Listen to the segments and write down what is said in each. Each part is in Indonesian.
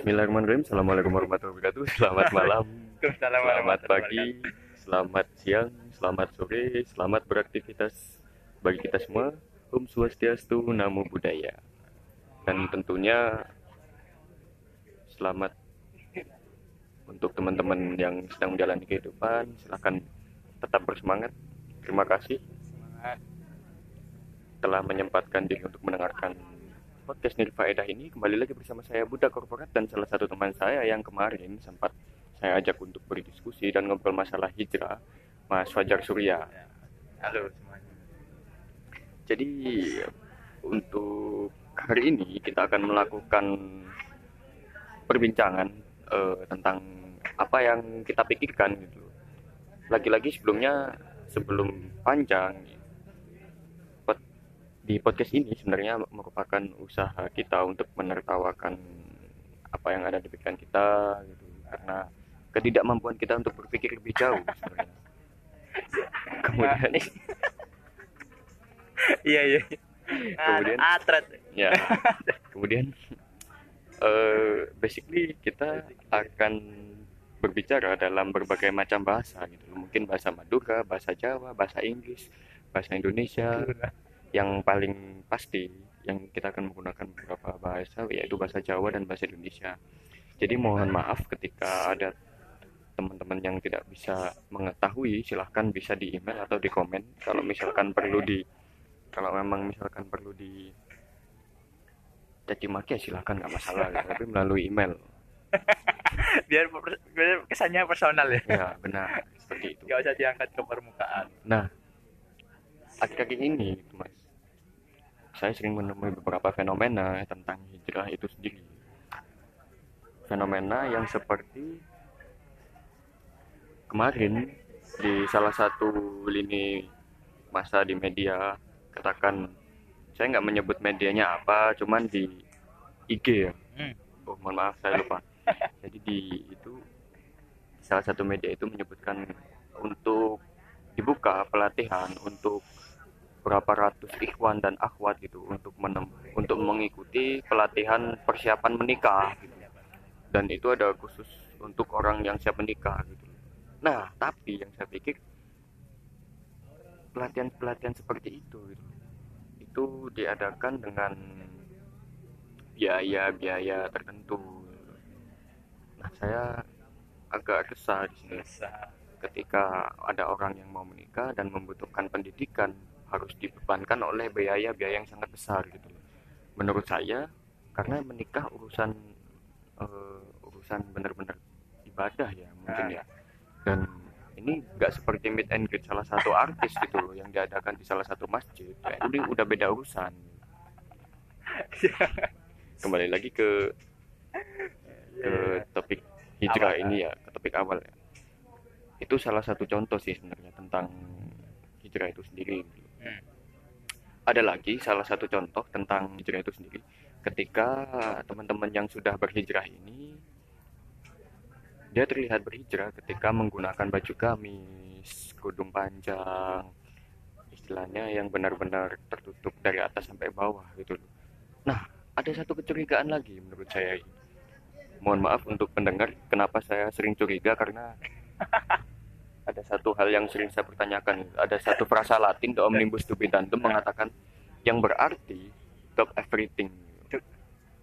Bismillahirrahmanirrahim. Assalamualaikum warahmatullahi wabarakatuh. Selamat malam, selamat pagi, selamat siang, selamat sore, selamat beraktivitas bagi kita semua. Om Swastiastu, Namo Buddhaya. Dan tentunya selamat untuk teman-teman yang sedang menjalani kehidupan. Silahkan tetap bersemangat. Terima kasih telah menyempatkan diri untuk mendengarkan podcast Nirfaedah ini kembali lagi bersama saya Buddha Korporat dan salah satu teman saya yang kemarin sempat saya ajak untuk berdiskusi dan ngobrol masalah hijrah Mas Fajar Surya Halo semuanya. jadi untuk hari ini kita akan melakukan perbincangan eh, tentang apa yang kita pikirkan gitu lagi-lagi sebelumnya sebelum panjang di podcast ini sebenarnya merupakan usaha kita untuk menertawakan apa yang ada di pikiran kita gitu karena ketidakmampuan kita untuk berpikir lebih jauh sebenarnya kemudian Iya iya. Kemudian? Anu, atret. ya kemudian eh basically kita akan berbicara dalam berbagai macam bahasa gitu mungkin bahasa Madura bahasa Jawa bahasa Inggris bahasa Indonesia yang paling pasti yang kita akan menggunakan beberapa bahasa yaitu bahasa Jawa dan bahasa Indonesia jadi mohon maaf ketika ada teman-teman yang tidak bisa mengetahui silahkan bisa di email atau di komen kalau misalkan perlu di kalau memang misalkan perlu di caci maki ya silahkan nggak masalah ya. tapi melalui email biar, kesannya personal ya. ya benar seperti itu Gak usah diangkat ke permukaan. nah akhir-akhir ini mas saya sering menemui beberapa fenomena tentang hijrah itu sendiri. Fenomena yang seperti kemarin di salah satu lini masa di media katakan saya nggak menyebut medianya apa cuman di IG ya. Hmm. oh mohon maaf saya lupa. Jadi di itu salah satu media itu menyebutkan untuk dibuka pelatihan untuk berapa ratus ikhwan dan akhwat gitu untuk menem- untuk mengikuti pelatihan persiapan menikah gitu. dan itu ada khusus untuk orang yang siap menikah gitu. Nah tapi yang saya pikir pelatihan-pelatihan seperti itu gitu, itu diadakan dengan biaya-biaya tertentu. Nah saya agak resah di sini. Ketika ada orang yang mau menikah dan membutuhkan pendidikan harus dibebankan oleh biaya-biaya yang sangat besar gitu loh. Menurut saya karena menikah urusan eh, urusan benar-benar ibadah ya mungkin ya. Dan ini nggak seperti meet and greet salah satu artis gitu loh yang diadakan di salah satu masjid. Ya, ini udah beda urusan. Kembali lagi ke ke topik hijrah Awal, ini ya, ke topik awal ya. Itu salah satu contoh sih sebenarnya tentang hijrah itu sendiri. Ada lagi salah satu contoh tentang hijrah itu sendiri. Ketika teman-teman yang sudah berhijrah ini dia terlihat berhijrah ketika menggunakan baju gamis, kudung panjang, istilahnya yang benar-benar tertutup dari atas sampai bawah gitu. Nah, ada satu kecurigaan lagi menurut saya. Mohon maaf untuk pendengar, kenapa saya sering curiga karena ada satu hal yang sering saya pertanyakan. Ada satu frasa Latin The Omnibus Stupidantum mengatakan yang berarti top everything.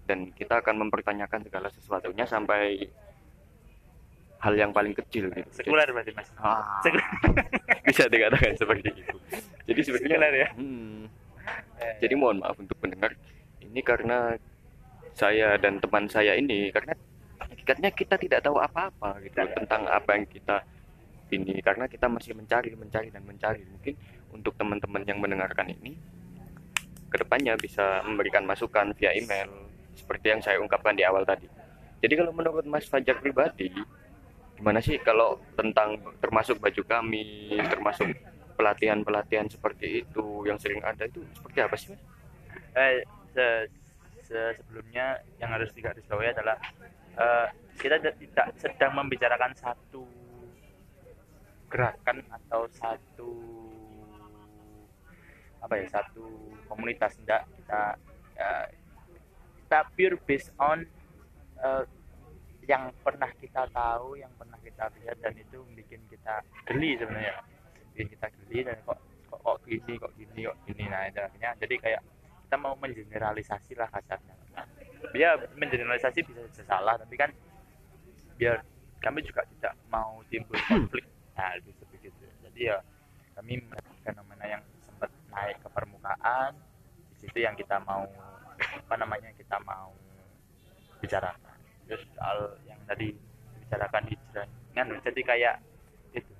Dan kita akan mempertanyakan segala sesuatunya sampai hal yang paling kecil gitu. Sekuler berarti mas. Ah, Sekuler. bisa dikatakan seperti itu. Jadi sebenarnya Sekuler ya. hmm, Eh, jadi mohon maaf untuk pendengar ini karena saya dan teman saya ini karena hakikatnya kita tidak tahu apa-apa gitu loh, tentang apa yang kita ini karena kita masih mencari mencari dan mencari mungkin untuk teman-teman yang mendengarkan ini ke depannya bisa memberikan masukan via email seperti yang saya ungkapkan di awal tadi jadi kalau menurut Mas Fajar pribadi gimana sih kalau tentang termasuk baju kami termasuk pelatihan-pelatihan seperti itu yang sering ada itu seperti apa sih mas? eh, se- se- sebelumnya yang harus digarisbawahi adalah eh, kita tidak sedang membicarakan satu gerakan atau satu apa ya satu komunitas enggak kita eh, kita pure based on eh, yang pernah kita tahu yang pernah kita lihat dan itu bikin kita geli sebenarnya. Bikin kita geli dan kok kok, kok gini kok gini kok gini. Nah itu akhirnya jadi kayak kita mau mengeneralisasi lah kasarnya. Dia mengeneralisasi bisa, bisa salah tapi kan biar kami juga tidak mau timbul konflik nah lebih seperti itu jadi ya kami melihat fenomena yang sempat naik ke permukaan di situ yang kita mau apa namanya kita mau bicarakan. Terus soal yang tadi bicarakan hijrah kan jadi kayak itu.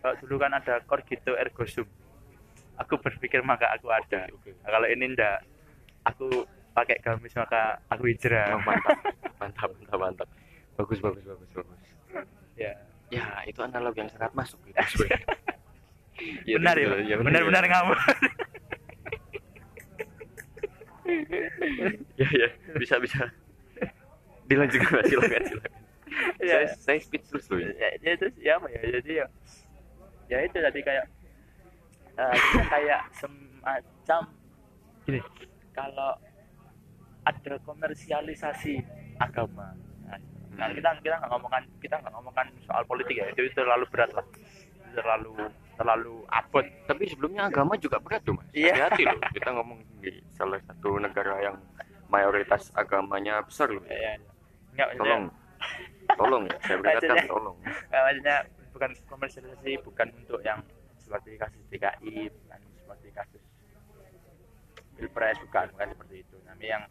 Kalau dulu kan ada cogito ergo sum. Aku berpikir maka aku ada. Nah, kalau ini ndak aku pakai gamis maka aku hijrah. Oh, mantap. Mantap mantap mantap. Bagus bagus bagus bagus. Ya ya itu analog yang sangat masuk gitu. Iya, benar ya, Pak? iya, benar-benar ya. ngawur ya ya bisa bisa dilanjutkan silakan silakan ya, saya saya speechless loh ini. ya, ya itu ya apa ya jadi ya ya itu tadi kayak eh, akhirnya kayak semacam gini kalau ada komersialisasi agama nah, nah, kita kita nggak ngomongkan kita nggak ngomongkan soal politik ya. Itu terlalu berat lah. Terlalu terlalu abot. Tapi sebelumnya agama juga berat tuh mas. Iya. hati-hati loh kita ngomong di salah satu negara yang mayoritas agamanya besar loh. Nggak, maksudnya- tolong. Tolong ya saya Maksudnya- tolong. Maksudnya bukan komersialisasi bukan untuk yang seperti kasus DKI bukan seperti kasus pilpres bukan bukan seperti itu. Tapi yang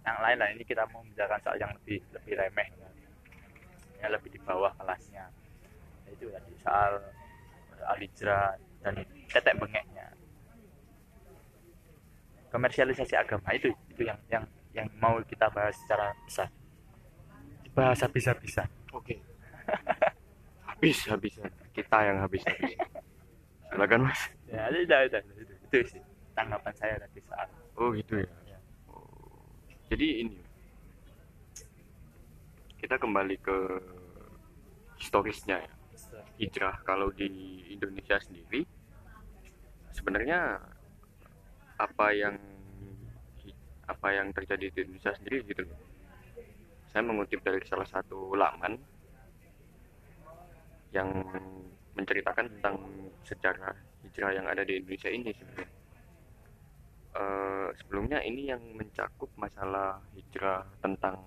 yang lain lah ini kita mau membicarakan soal yang lebih lebih remeh yang lebih di bawah kelasnya. Nah, itu tadi soal hijrah dan tetek bengeknya. Komersialisasi agama itu itu yang yang yang mau kita bahas secara besar. Bahasa bisa-bisa oke. Habis habis kita yang habis habis silakan mas. Ya itu itu, itu, itu, itu sih tanggapan saya tadi soal oh gitu ya. Ya. Oh. jadi ini kita kembali ke historisnya ya. Hijrah kalau di Indonesia sendiri sebenarnya apa yang apa yang terjadi di Indonesia sendiri gitu loh. Saya mengutip dari salah satu laman yang menceritakan tentang sejarah hijrah yang ada di Indonesia ini sebenarnya. Eh, sebelumnya ini yang mencakup masalah hijrah tentang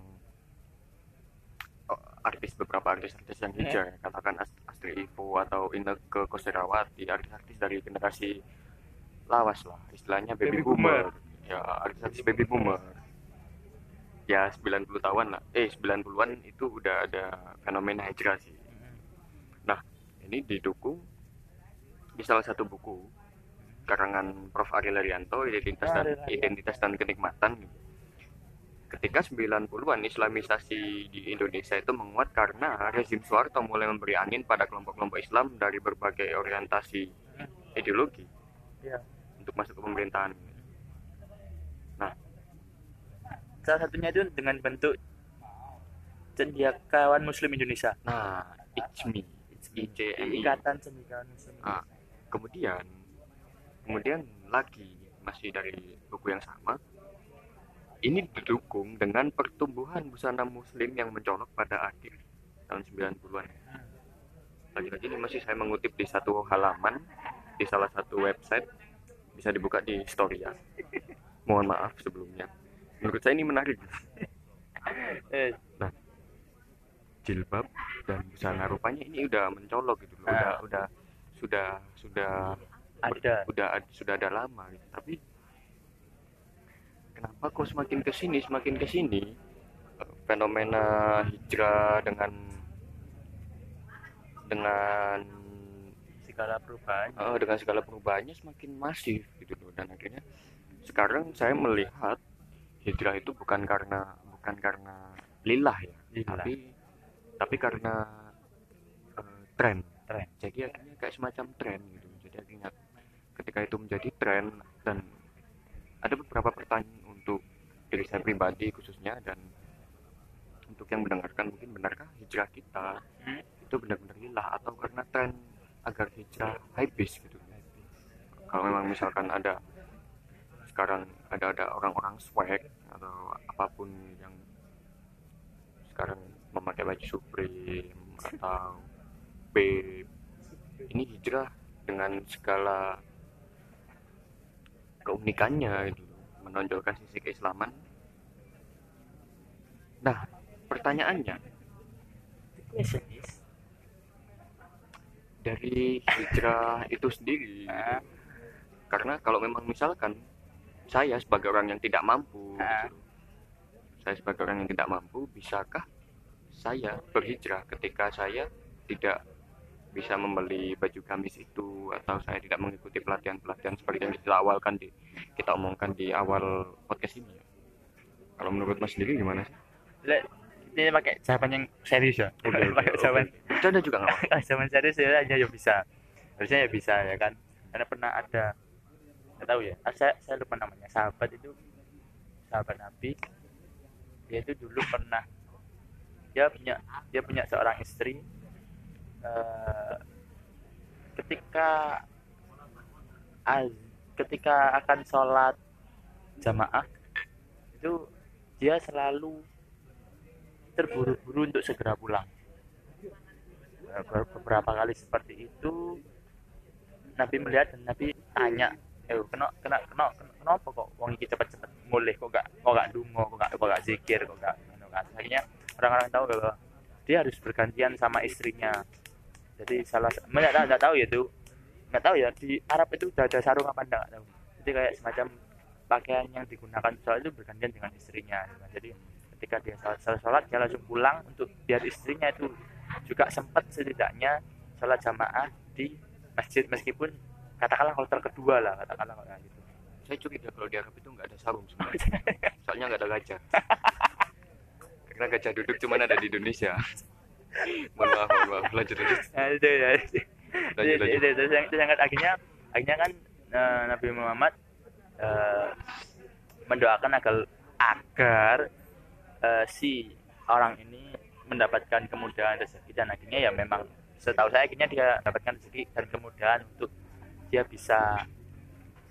artis beberapa artis-artis yang hijrah ya. katakan Ast- Astri Ivo atau Inneke Koserawati artis-artis dari generasi lawas lah istilahnya baby, Baby boomer. ya artis-artis baby boomer ya 90 tahun lah eh 90-an itu udah ada fenomena hijrah sih nah ini didukung di salah satu buku karangan Prof. Ari Larianto identitas dan Ari Larianto. identitas dan kenikmatan gitu. Ketika 90-an islamisasi di Indonesia itu menguat karena rezim Soeharto mulai memberi angin pada kelompok-kelompok Islam dari berbagai orientasi ideologi ya untuk masuk ke pemerintahan. Salah satunya itu dengan bentuk cendekiawan Muslim Indonesia. Nah ICMI ICMI Ikatan Cendekiawan Muslim. Indonesia. Kemudian kemudian lagi masih dari buku yang sama ini didukung dengan pertumbuhan busana muslim yang mencolok pada akhir tahun 90-an lagi-lagi ini masih saya mengutip di satu halaman di salah satu website. Bisa dibuka di story ya. Mohon maaf sebelumnya. Menurut saya ini menarik. Eh, jilbab dan busana rupanya ini udah mencolok gitu loh. Udah Ah. udah sudah sudah ada. udah ad- sudah ada lama gitu. tapi kenapa kok semakin ke sini semakin ke sini fenomena hijrah dengan dengan segala perubahan. Eh, dengan segala perubahannya semakin masif gitu loh. Dan akhirnya sekarang saya melihat hijrah itu bukan karena bukan karena lillah ya Lillah. tapi tapi karena eh, tren. Tren. jadi akhirnya kayak semacam tren gitu. Jadi akhirnya ketika itu menjadi tren dan ada beberapa pertanyaan untuk diri saya pribadi khususnya dan untuk yang mendengarkan mungkin benarkah hijrah kita Hmm. itu benar-benar lillah atau karena tren agar hijrah habis gitu kalau memang misalkan ada sekarang ada ada orang-orang swag atau apa pun yang sekarang memakai baju Supreme atau B ini hijrah dengan segala keunikannya gitu menonjolkan sisi keislaman nah pertanyaannya dari hijrah itu sendiri karena kalau memang misalkan saya sebagai orang yang tidak mampu Ah. gitu, saya sebagai orang yang tidak mampu bisakah saya berhijrah ketika saya tidak bisa membeli baju gamis itu atau saya tidak mengikuti pelatihan-pelatihan seperti yang kita awalkan di kita omongkan di awal podcast ini. Ya. kalau menurut mas sendiri gimana sih? Le- ini pakai jawaban yang serius ya? Pakai jawaban. Bercanda juga nggak apa jawaban serius ya hanya ya bisa. Harusnya ya bisa ya kan? Karena pernah ada nggak tahu ya? Ah, saya saya lupa namanya. Sahabat itu sahabat nabi. Dia itu dulu pernah dia punya dia punya seorang istri eh, ketika az- ketika akan sholat jamaah itu dia selalu terburu-buru untuk segera pulang. Eh, ber- beberapa kali seperti itu Nabi melihat dan Nabi tanya eh kena kena kena kena- kenapa kok wong iki cepet-cepet mulih? Kok gak kok gak dungo kok gak kok gak zikir kok gak akhirnya orang-orang tahu bahwa dia harus bergantian sama istrinya jadi salah tahu nggak tahu ya tuh nggak tahu ya di Arab itu udah ada sarung apa enggak nggak tahu. Jadi kayak semacam pakaian yang digunakan sholat itu bergantian dengan istrinya. Jadi ketika dia sholat, sholat, sholat dia langsung pulang untuk biar istrinya itu juga sempat setidaknya sholat jamaah di masjid meskipun katakanlah kloter kedua lah katakanlah kayak gitu. Saya curiga kalau di Arab itu nggak ada sarung sebenarnya. Soalnya nggak ada gajah. Karena gajah duduk cuma ada di Indonesia mohon maaf mohon maaf. Lanjut lanjut. Ya lanjut lanjut. Itu, itu, itu sangat akhirnya akhirnya kan eh, Nabi Muhammad eh, mendoakan agar agar eh, si orang ini mendapatkan kemudahan rezeki. Dan akhirnya ya memang setahu saya akhirnya dia mendapatkan rezeki dan kemudahan untuk dia bisa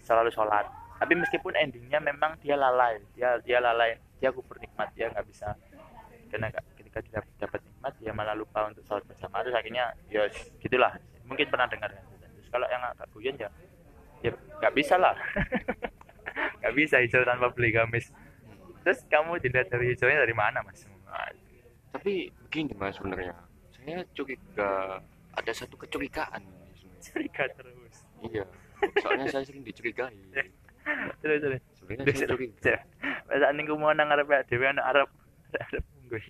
selalu sholat. Tapi meskipun endingnya memang dia lalai dia dia lalai dia kufur nikmat dia nggak bisa. Karena ketika dia dapat nikmat dia malah lupa untuk sholat bersama. Terus akhirnya ya gitulah. Mungkin pernah dengar. Ya. terus kalau yang agak guyon ya ya nggak bisa lah. Nggak bisa hijau tanpa beli gamis. Terus kamu dilihat dari hijaunya dari mana mas? Tapi begini mas sebenarnya. Saya curiga ada satu kecurigaan curiga terus. Iya. Soalnya saya sering dicurigai. Terus terus. Sebenarnya saya curiga. Masa ning ku mau nang arep dhewe anak Arab Arab gue.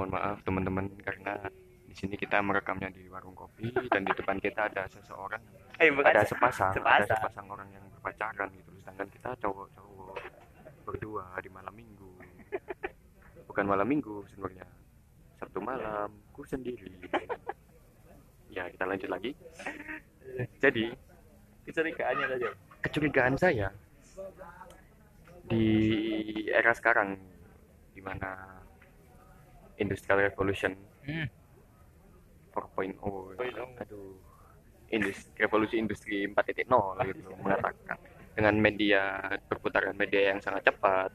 Mohon maaf teman-teman karena di sini kita merekamnya di warung kopi dan di depan kita ada seseorang Eh bukan ada sepasang, ada sepasang. sepasang orang yang berpacaran gitu sedangkan kita cowok-cowok berdua di malam minggu bukan malam minggu sebenarnya sabtu malam ku sendiri ya kita lanjut lagi jadi kecurigaannya tadi. kecurigaan saya di era sekarang di mana industrial revolution. Hmm. 4.0 4.0. aduh. Industri, revolusi industri 4.0 gitu mengatakan. Dengan media perputaran media yang sangat cepat.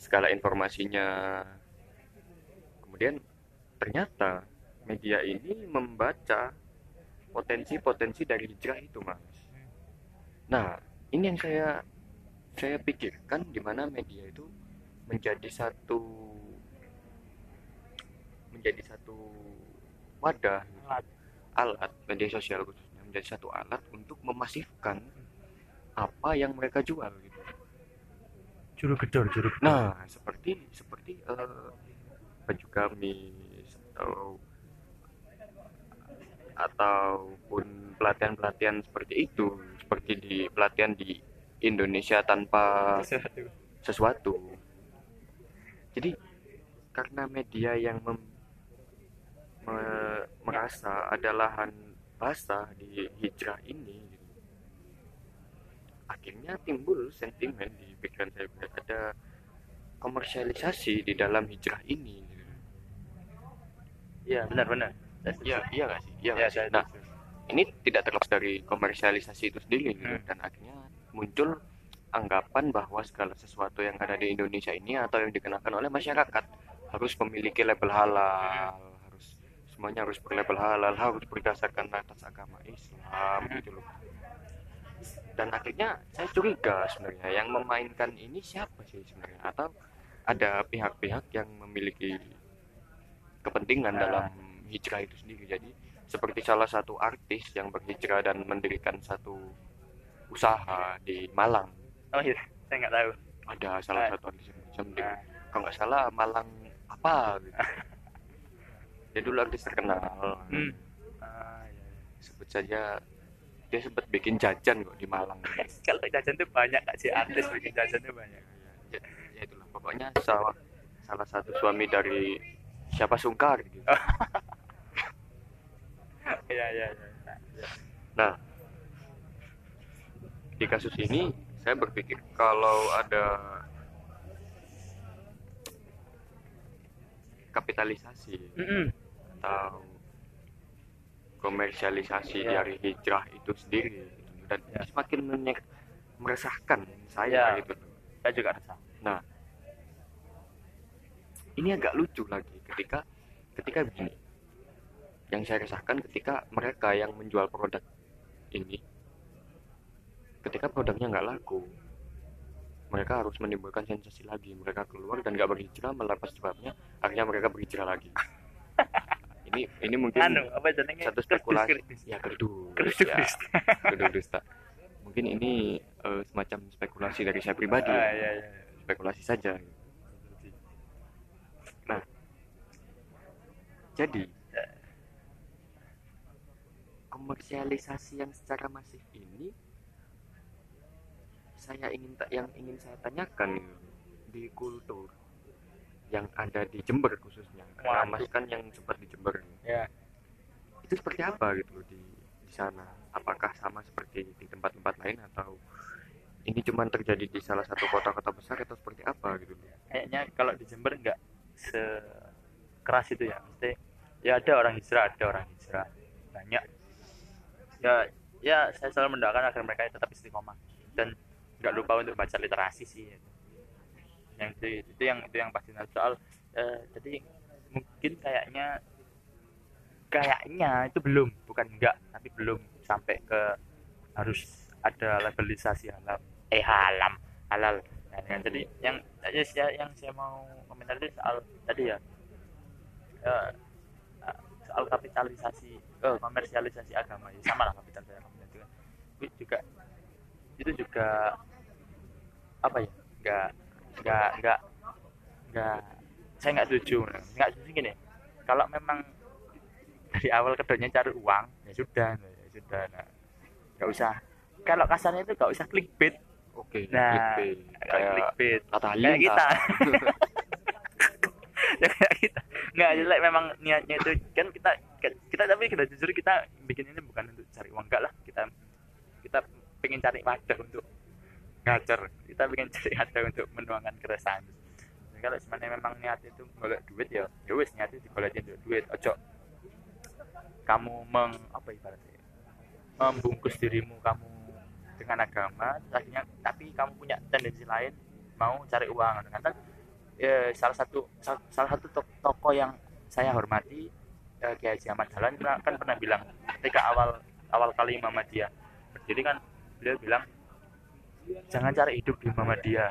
Skala informasinya. Kemudian ternyata media ini membaca potensi-potensi dari hijrah itu mas. Nah ini yang saya saya pikirkan di mana media itu menjadi satu menjadi satu wadah Alat. alat media sosial khususnya menjadi satu alat untuk memasifkan apa yang mereka jual gitu Juru gedor, juru gedor. Nah, seperti seperti eh, baju gamis atau ataupun pelatihan-pelatihan seperti itu, seperti di pelatihan di Indonesia tanpa Sesuatu. sesuatu. Jadi karena media yang mem- me- merasa ada lahan basah di hijrah ini, gitu, akhirnya timbul sentimen di pikiran saya ada komersialisasi di dalam hijrah ini. gitu. Iya, benar benar. Saya setuju. Iya, iya nggak sih? Iya Iya, nggak sih? saya Nah, ini tidak terlepas dari komersialisasi itu sendiri gitu. Hmm. dan akhirnya muncul anggapan bahwa segala sesuatu yang ada di Indonesia ini atau yang dikenakan oleh masyarakat harus memiliki label halal harus semuanya harus berlabel halal harus berdasarkan atas agama Islam gitu loh. Dan akhirnya saya curiga sebenarnya yang memainkan ini siapa sih sebenarnya? Atau ada pihak-pihak yang memiliki kepentingan dalam hijrah itu sendiri? Jadi seperti salah satu artis yang berhijrah dan mendirikan satu usaha di Malang. Oh iya. Saya nggak tahu. Ada salah Ah. satu artis yang mendirikan nah, kalau nggak salah Malang apa gitu dia dulu artis terkenal. Hmm. Ah, iya, iya. sebut saja dia sempat bikin jajan kok di Malang. Kalau jajan tuh banyak kak sih? Artis bikin jajan tuh banyak. Ya, ya itulah. Pokoknya salah salah satu suami dari siapa? Sungkar gitu. Iya iya iya iya. nah di kasus ini saya berpikir kalau ada kapitalisasi. Mm-mm. Atau komersialisasi Ya. dari hijrah itu sendiri dan Ya. semakin menye- meresahkan saya Ya. gitu saya juga rasa Nah, ini agak lucu lagi ketika ketika begini. Yang saya resahkan ketika mereka yang menjual produk ini, ketika produknya nggak laku, mereka harus menimbulkan sensasi lagi. Mereka keluar dan nggak berhijrah, melepas jilbabnya, akhirnya mereka berhijrah lagi. ini ini mungkin anu apa jenenge satu spekulasi ya Kritis, ya kedus dusta. mungkin ini eh, semacam spekulasi dari saya pribadi ah, ya iya, iya. spekulasi saja. Nah, jadi komersialisasi yang secara masif ini saya ingin yang ingin saya tanyakan di kultur yang ada di Jember khususnya. Karena. Mas kan yang sempat di Jember. Ya. Itu seperti apa gitu di di sana? Apakah sama seperti di tempat-tempat lain atau ini cuma terjadi di salah satu kota-kota besar atau seperti apa gitu? Kayaknya kalau di Jember nggak sekeras itu ya. Mesti ya ada orang hijrah ada orang hijrah. Banyak. Ya ya saya selalu mendoakan agar mereka tetap istiqomah. Dan nggak lupa untuk baca literasi sih yang itu, itu yang itu yang pasti. Soal eh, jadi mungkin kayaknya kayaknya itu belum bukan enggak tapi belum sampai ke harus ada labelisasi halal. Eh halam halal. Nah, ya, jadi yang ya, saya- yang saya mau komentar itu soal tadi ya. Eh, soal kapitalisasi eh, komersialisasi agama. Ya sama lah kapitalisasi agama kan. Itu juga itu juga apa ya nggak nggak nggak nggak. Saya nggak setuju nggak setuju gini. Kalau memang dari awal kedoknya cari uang ya sudah ya sudah nah, nggak usah. Kalau kasarnya itu nggak usah clickbait. Oke, Nah, clickbait. kayak clickbait. kata kayak kita. Ya kayak kita. Nggak jelek memang niatnya itu kan kita kita tapi kita jujur kita bikin ini bukan untuk cari uang. Enggak lah kita kita pengen cari wadah untuk ngajar. Kita pengen cari wadah untuk menuangkan keresahan. Jadi kalau sebenarnya memang niat itu golek duit ya ya wis niat itu digolekin untuk duit. Ojo kamu meng apa ibaratnya membungkus dirimu kamu dengan agama akhirnya tapi kamu punya tendensi lain mau cari uang. Ternyata eh, salah satu sal- salah satu to- tokoh yang saya hormati eh, Kiai Haji Ahmad Dahlan kan pernah bilang ketika awal awal kali Muhammadiyah berdiri kan beliau bilang jangan cari hidup di Muhammadiyah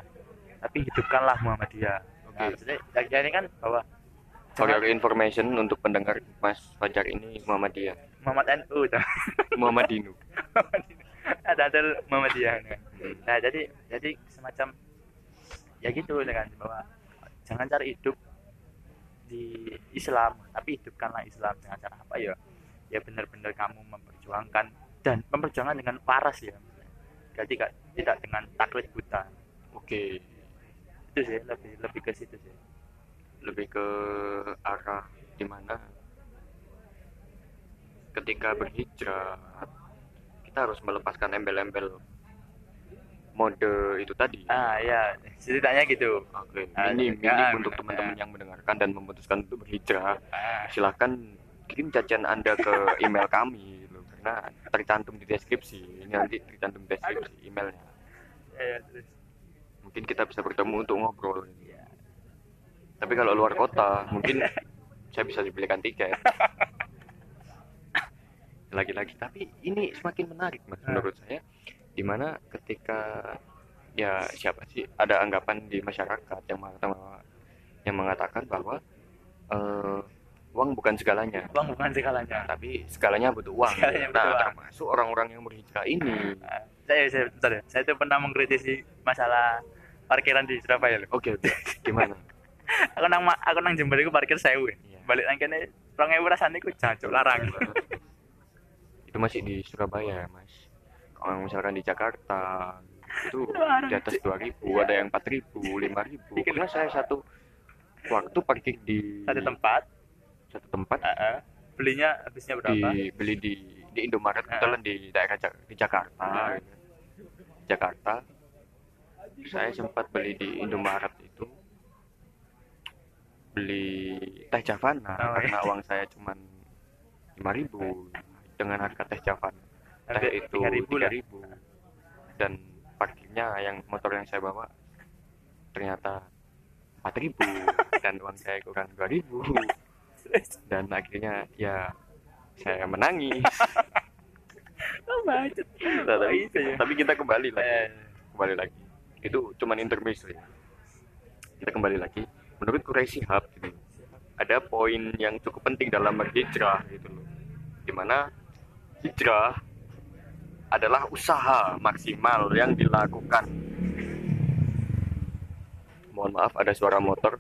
tapi hidupkanlah Muhammadiyah Oke. nah, maksudnya ya ini kan bahwa For your information untuk pendengar Mas Fajar ini Muhammadiyah, Muhammad NU Muhammadinu. ada ada Muhammadiyah. Hmm. nah jadi jadi semacam ya gitu kan bahwa jangan cari hidup di Islam tapi hidupkanlah Islam dengan cara apa ya ya benar-benar kamu memperjuangkan dan memperjuangkan dengan paras ya jadi tidak tidak dengan taklid buta. Oke, itu sih lebih lebih ke situ sih. Lebih ke arah di mana ketika berhijrah kita harus melepaskan embel-embel mode itu tadi. ah ya ceritanya gitu. Oke, Ah, ini ya, ini ah, untuk teman-teman yang mendengarkan dan memutuskan untuk berhijrah. ah, Silahkan kirim cacian Anda ke email kami karena tercantum di deskripsi. Ini nanti tercantum di deskripsi emailnya. ya, ya, terus Mungkin kita bisa bertemu untuk ngobrol. ya tapi kalau luar kota mungkin saya bisa dibelikan tiket lagi-lagi tapi ini semakin menarik mas Hmm. menurut saya di mana ketika ya siapa sih ada anggapan di masyarakat yang mengatakan yang mengatakan bahwa eh, uang bukan segalanya. Uang bukan segalanya. Tapi segalanya butuh uang. Segalanya butuh nah uang. termasuk orang-orang yang berhijrah ini. Nah, saya saya bentar ya. saya tuh pernah mengkritisi masalah parkiran di Surabaya loh. Oke oke. Gimana? Aku nang aku nang jember iku parkir sewu. Iya. balik nang kene 2000 rasane ku jancuk larang. Itu masih di Surabaya mas. Kalau misalkan di Jakarta itu di atas 2000 ada yang 4000 5000 karena saya satu waktu parkir di satu tempat satu tempat. Heeh. belinya habisnya berapa? Di beli di di Indomaret Ah. kebetulan di daerah di Jakarta. Ah. gitu. Jakarta. Saya sempat beli di Indomaret itu. Beli teh Javana Oh, karena uang saya cuma 5000 dengan harga teh Javana. Teh itu 3.000 lah. 3000 dan parkirnya yang motor yang saya bawa ternyata 4000 dan uang saya kurang 2000 dan akhirnya ya saya menangis. Oh macet. Nah, tapi, itu ya. tapi kita kembali lagi. Eh, kembali lagi. Itu cuman intermezzo ya. Kita kembali lagi. Menurut Quraish Shihab gitu ada poin yang cukup penting dalam berhijrah gitu loh. Di mana hijrah adalah usaha maksimal yang dilakukan. Mohon maaf ada suara motor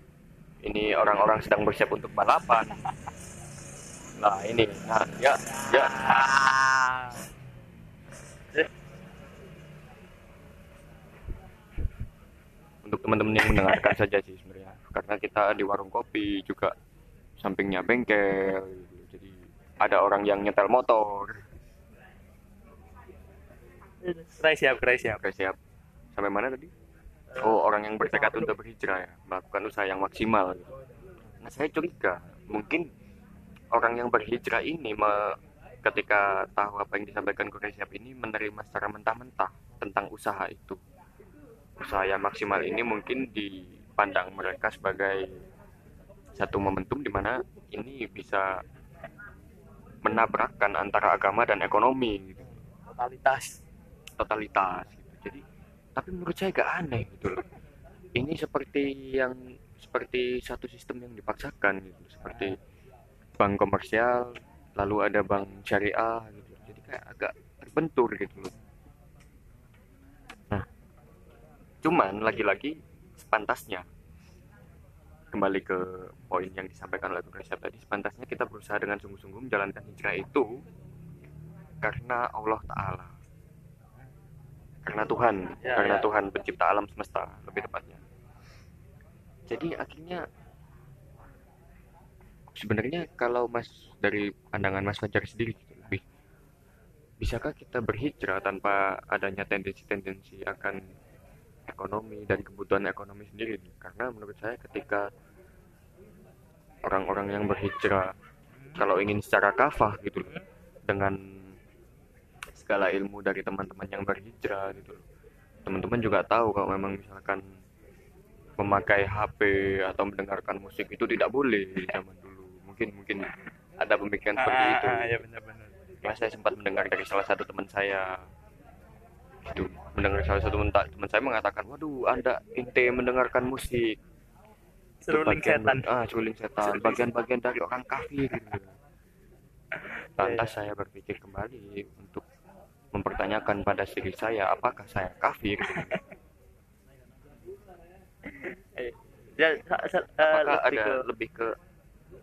ini orang-orang sedang bersiap untuk balapan. Nah ini. Nah ya ya. Untuk teman-teman yang mendengarkan saja sih sebenarnya. Karena kita di warung kopi juga sampingnya bengkel. Gitu. jadi ada orang yang nyetel motor. Krai siap, krai siap. oke siap. Sampai mana tadi oh orang yang bertekad untuk berhijrah ya melakukan usaha yang maksimal gitu. nah saya curiga mungkin orang yang berhijrah ini me- ketika tahu apa yang disampaikan Quraish Siap ini menerima secara mentah-mentah tentang usaha itu usaha yang maksimal ini mungkin dipandang mereka sebagai satu momentum di mana ini bisa menabrakkan antara agama dan ekonomi gitu Totalitas. totalitas gitu. Jadi tapi menurut saya agak aneh gitu loh. Ini seperti yang seperti satu sistem yang dipaksakan gitu, seperti bank komersial, lalu ada bank syariah gitu. Jadi kayak agak terbentur gitu loh. Nah, cuman lagi-lagi sepantasnya kembali ke poin yang disampaikan oleh Bung Reza tadi, sepantasnya kita berusaha dengan sungguh-sungguh menjalankan hijrah itu karena Allah Ta'ala karena Tuhan Ya, karena ya. Tuhan pencipta alam semesta lebih tepatnya jadi akhirnya sebenarnya kalau Mas dari pandangan Mas Fajar sendiri gitu, lebih bisakah kita berhijrah tanpa adanya tendensi-tendensi akan ekonomi dan kebutuhan ekonomi sendiri karena menurut saya ketika orang-orang yang berhijrah kalau ingin secara kafah gitu dengan segala ilmu dari teman-teman yang berhijrah gitu loh. Teman-teman juga tahu kalau memang misalkan memakai HP atau mendengarkan musik itu tidak boleh zaman dulu. Mungkin mungkin ada pemikiran seperti Ah, itu. ah, ya benar-benar. Ya, saya sempat mendengar dari salah satu teman saya gitu mendengar salah satu teman teman saya mengatakan waduh anda ente mendengarkan musik Itu Seruling setan. ah seruling setan bagian-bagian dari orang kafir gitu. lantas saya berpikir kembali mempertanyakan pada diri saya apakah saya kafir Ya, sa- sa- eh, apakah lebih ada ke- lebih ke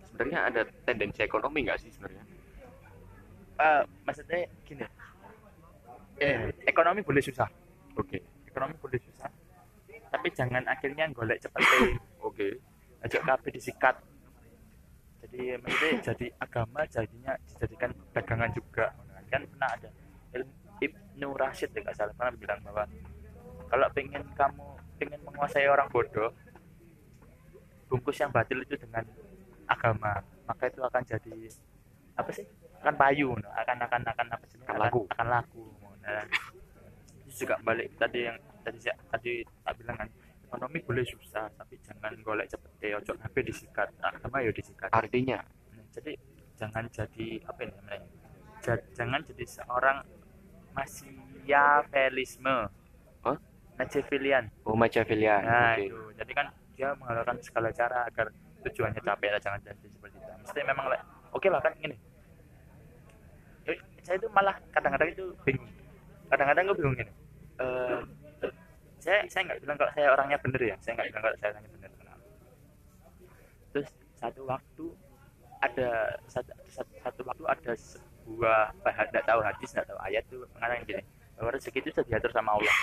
sebenarnya ada tendensi ekonomi nggak sih sebenarnya eh, maksudnya gini. Eh, ekonomi boleh susah. oke Ekonomi boleh susah. Tapi jangan akhirnya golek cepet oke aja kabeh disikat. Jadi maksudnya jadi agama jadinya dijadikan dagangan juga. Kan pernah ada Ibnu Rashid ya salah pernah bilang bahwa kalau pengen kamu pengen menguasai orang bodoh bungkus yang batil itu dengan agama maka itu akan jadi apa sih? Akan payu no. akan akan akan apa sih? Akan laku. akan laku nah, itu juga balik tadi yang tadi saya tadi tak bilang kan ekonomi boleh susah tapi jangan golek cepet ojo HP disikat? Agama ya disikat. Artinya? Nah, jadi jangan jadi apa ini namanya? Ja- jangan jadi seorang Machiavellisme. Hah? Machiavellian. Oh Machiavellian. Nah oke. itu. Jadi kan dia menghalalkan segala cara agar tujuannya capai lah jangan jadi seperti itu. Mesti memang oke lah kan gini. Eh, saya itu malah kadang-kadang itu bingung. Kadang-kadang gue bingung gini. Eh, saya saya nggak bilang kalau saya orangnya bener ya. Saya nggak bilang kalau saya orangnya bener. Kenapa terus satu waktu ada satu, satu, satu waktu ada sebuah tidak tahu hadis tidak tahu ayat tuh mengatakan gini. Bahwa rezeki itu sudah diatur sama Allah.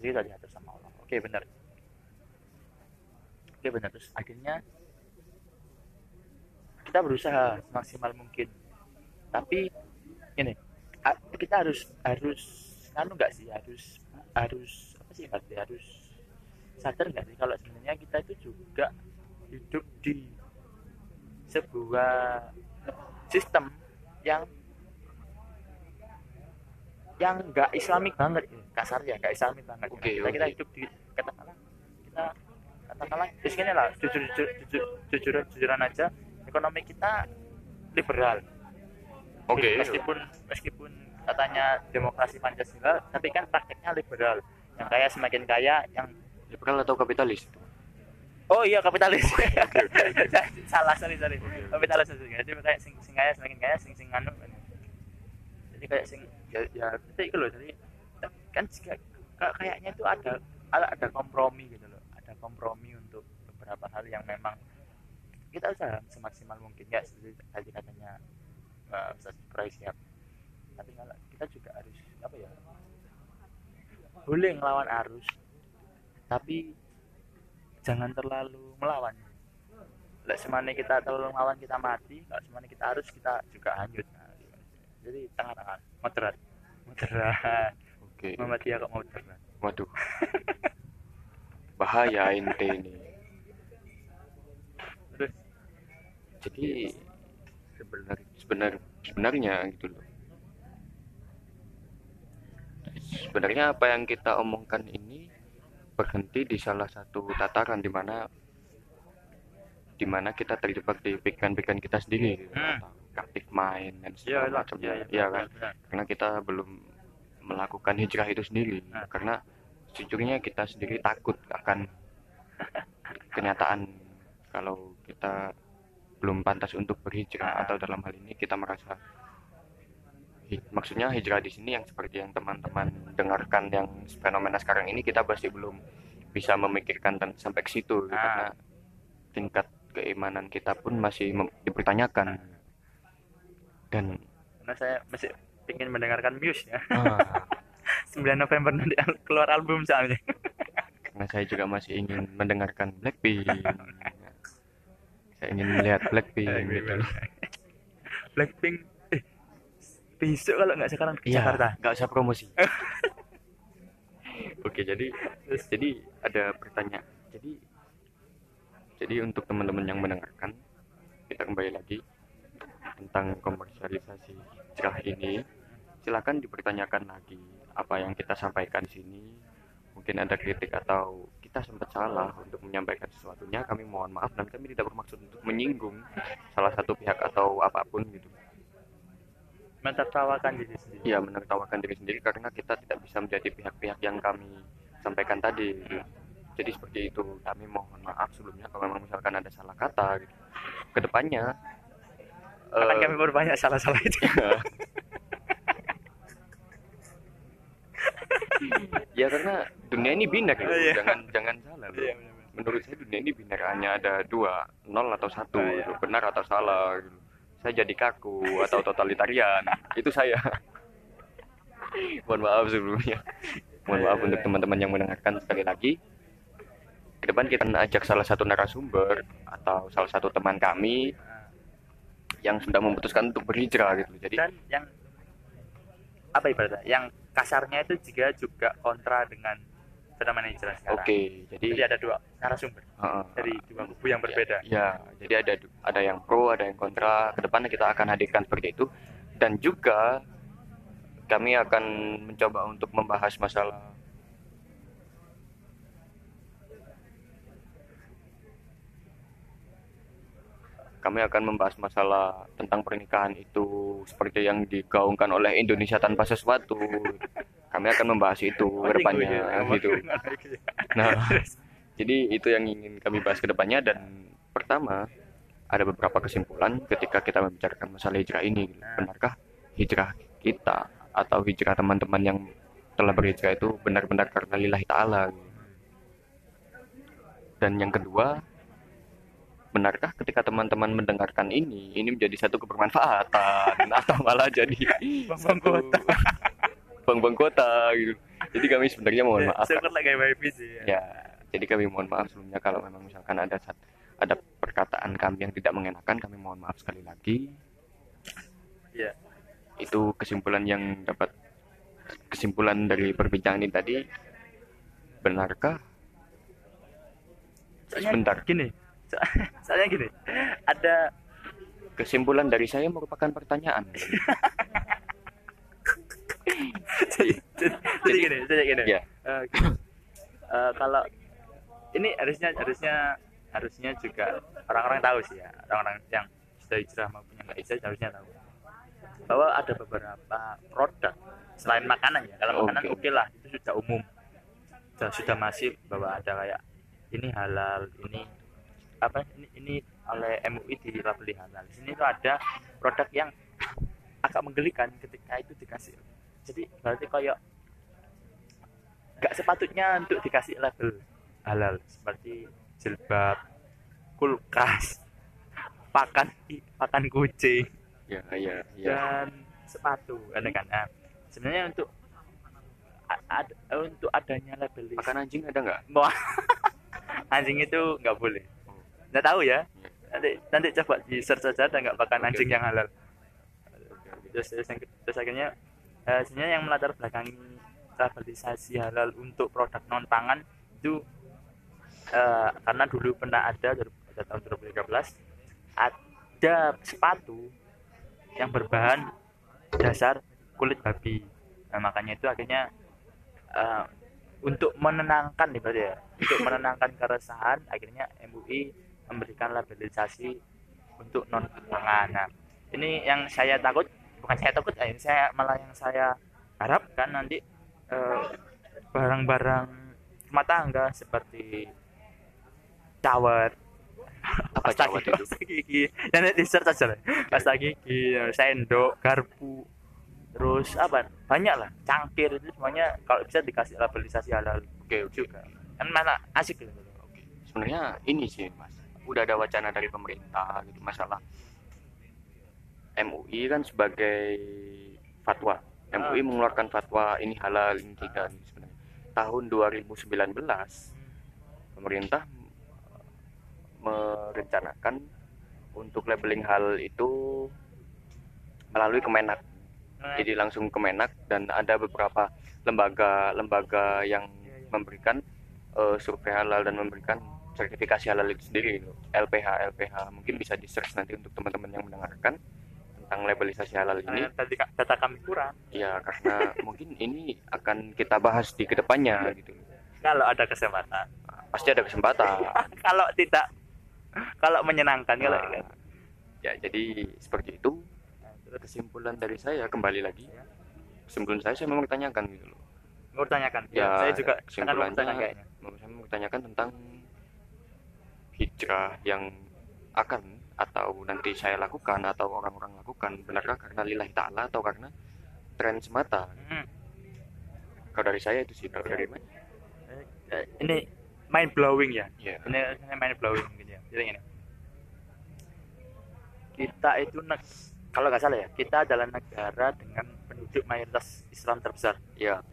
Rezeki sudah diatur sama Allah. Oke benar. Oke benar. Terus akhirnya kita berusaha semaksimal mungkin. Tapi ini kita harus harus anu nggak sih? Harus harus apa sih berarti harus sadar nggak sih kalau sebenarnya kita itu juga hidup di sebuah sistem yang yang nggak islamik banget. Kasar ya nggak islamik banget. Oke, kita, kita oke. hidup di katakanlah kita katakanlah di sini lah jujur jujur jujur jujuran jujuran aja. Ekonomi kita liberal. Oke. Meskipun meskipun katanya demokrasi pancasila tapi kan prakteknya liberal. Yang kaya semakin kaya yang liberal atau kapitalis oh iya kapitalis. Salah sorry sorry. Kapitalis maksudnya. jadi kayak sing, sing kaya semakin kaya sing sing anu jadi kayak sing ya, ya itu itu loh jadi kan kayaknya itu ada ada ada kompromi gitu loh ada kompromi untuk beberapa hal yang memang kita usaha semaksimal mungkin ya seperti tadi katanya uh, Ustaz Price ya. Tapi kalau kita juga harus apa ya boleh ngelawan arus. Tapi jangan terlalu melawan. Lek semane kita terlalu melawan kita mati. Kalau semane kita harus kita juga hanyut. Nah, jadi tengah-tengah moderat. Moderat. Oke. Muhammadiyah kok moderat. Waduh. Bahaya ente ini. Terus? Jadi sebenarnya sebenar sebenarnya gitu loh. Sebenarnya apa yang kita omongkan ini berhenti di salah satu tataran di mana di mana kita terjebak di pikiran-pikiran kita sendiri gitu, Hmm. main dan iya segala lah macamnya iya Iya kan benar. karena kita belum melakukan hijrah itu sendiri Nah. karena sejujurnya kita sendiri takut akan kenyataan kalau kita belum pantas untuk berhijrah Nah. atau dalam hal ini kita merasa maksudnya hijrah di sini yang seperti yang teman-teman dengarkan yang fenomena sekarang ini kita masih belum bisa memikirkan sampai ke situ Nah. karena tingkat keimanan kita pun masih dipertanyakan. Dan karena saya masih ingin mendengarkan Muse ya. Ah, 9 November nanti keluar album soalnya. Karena saya juga masih ingin mendengarkan Blackpink. Saya ingin melihat Blackpink gitu. Blackpink besok kalau nggak sekarang ke Iya, Jakarta. Nggak usah promosi. Oke jadi jadi ada pertanyaan. Jadi jadi untuk teman-teman yang mendengarkan kita kembali lagi tentang komersialisasi cerah ini. Silakan dipertanyakan lagi apa yang kita sampaikan di sini. Mungkin ada kritik atau kita sempat salah untuk menyampaikan sesuatunya kami mohon maaf. Dan kami tidak bermaksud untuk menyinggung salah satu pihak atau apa pun gitu mentertawakan diri sendiri ya menertawakan diri sendiri karena kita tidak bisa menjadi pihak-pihak yang kami sampaikan tadi gitu. jadi seperti itu kami mohon maaf sebelumnya kalau memang misalkan ada salah kata gitu. ke depannya akan eh, kami berbanyak salah-salah itu ya karena dunia ini binar gitu. Oh, iya. jangan jangan salah bro. Iya, benar-benar. menurut saya dunia ini binar hanya ada dua nol atau satu Oh, iya. gitu. benar atau salah gitu. Saya jadi kaku atau totalitarian. Itu saya. Mohon maaf sebelumnya. Mohon maaf untuk teman-teman yang mendengarkan sekali lagi. Ke depan kita ajak salah satu narasumber atau salah satu teman kami yang sudah memutuskan untuk berhijrah gitu. Jadi dan yang apa ibaratnya? Yang kasarnya itu juga juga kontra dengan fenomena hijrah sekarang oke jadi jadi ada dua narasumber uh, dari dua kubu yang berbeda Ya, jadi ada ada yang pro, ada yang kontra. Ke depannya kita akan hadirkan seperti itu. Dan juga kami akan mencoba untuk membahas masalah kami akan membahas masalah tentang pernikahan itu seperti yang digaungkan oleh Indonesia tanpa sesuatu. Kami akan membahas itu ke depannya gitu. Nah, jadi itu yang ingin kami bahas ke depannya dan pertama ada beberapa kesimpulan ketika kita membicarakan masalah hijrah ini. Benarkah hijrah kita atau hijrah teman-teman yang telah berhijrah itu benar-benar karena lillahi ta'ala dan yang kedua benarkah ketika teman-teman mendengarkan ini ini menjadi satu kebermanfaatan? Atau malah jadi bang kota. bang bang kota gitu. Jadi kami sebenarnya mohon Ya, maaf. sih ya. ya jadi kami mohon maaf sebelumnya kalau memang misalkan ada sat- ada perkataan kami yang tidak mengenakan kami mohon maaf sekali lagi. Iya. itu kesimpulan yang dapat kesimpulan dari perbincangan ini tadi. Benarkah? Sebentar. gini so- soalnya gini ada kesimpulan dari saya merupakan pertanyaan. Jadi, jadi- jadi gini jadi gini. ya. Gini. Eh, kalau ini harusnya harusnya harusnya juga orang-orang tahu sih ya. Orang-orang yang sudah hijrah maupun yang nggak hijrah harusnya tahu. Bahwa ada beberapa produk selain makanan ya. Kalau makanan Oke. oke lah itu sudah umum. Sudah sudah masif bahwa ada kayak ini halal ini apa ini, ini oleh MUI dilabeli halal di sini tuh ada produk yang agak menggelikan ketika itu dikasih. Jadi berarti kayak gak sepatutnya untuk dikasih label halal seperti jilbab kulkas pakan pakan kucing ya ya ya. dan sepatu ada kan? Nah, sebenarnya untuk ad- untuk adanya label makan anjing ada nggak? Anjing itu nggak boleh nggak tahu ya. Nanti nanti coba di search saja ada nggak pakan Oke, anjing yang halal. Terus terus, yang, terus akhirnya eh, sebenarnya yang melatar belakangi labelisasi halal untuk produk non pangan itu eh, karena dulu pernah ada dari pada tahun 2013 ada sepatu yang berbahan dasar kulit babi. Nah, makanya itu akhirnya eh, untuk menenangkan nih ya untuk menenangkan keresahan akhirnya MUI memberikan labelisasi untuk non pangan nah ini yang saya takut bukan saya takut eh, saya malah yang saya harapkan nanti eh, barang-barang rumah tangga seperti apa pasta gigi, itu? pasta gigi dan di search aja lah. Pasta gigi sendok garpu terus apa? Banyak lah cangkir itu semuanya kalau bisa dikasih labelisasi halal. Oke oke. Juga kan mana asik gitu. Oke. sebenarnya ini sih mas udah ada wacana dari pemerintah gitu masalah MUI kan sebagai fatwa MUI Ah. mengeluarkan fatwa ini halal ini tidak gitu sebenarnya tahun 2019 pemerintah merencanakan untuk labeling hal itu melalui Kemenak Nah, jadi langsung Kemenak dan ada beberapa lembaga-lembaga yang Iya, iya. memberikan eh, survei halal dan memberikan sertifikasi halal itu sendiri. LPH LPH mungkin bisa di search nanti untuk teman-teman yang mendengarkan tentang labelisasi halal ini. Eh, tadi data kami kurang. Ya karena mungkin ini akan kita bahas di ke depannya gitu. Kalau ada kesempatan. Pasti ada kesempatan. Kalau tidak kalau menyenangkan kalau Nah, ya jadi seperti itu. Kesimpulan dari saya kembali lagi. Ya. kesimpulan saya saya memang tanyakan gitu loh. Mau tanyakan. Ya saya juga mau kesimpulannya mau saya mau bertanyakan tentang hijrah yang akan atau nanti saya lakukan atau orang-orang lakukan benarkah karena lillahi ta'ala atau karena tren semata? Hmm. kalau dari saya itu sih kalau dari Mas Eh, ini mind blowing ya? Ya ini, ini mind blowing gitu ya. Jadi gini. Kita itu kalau nggak salah ya kita adalah negara dengan penduduk mayoritas Islam terbesar. Ya.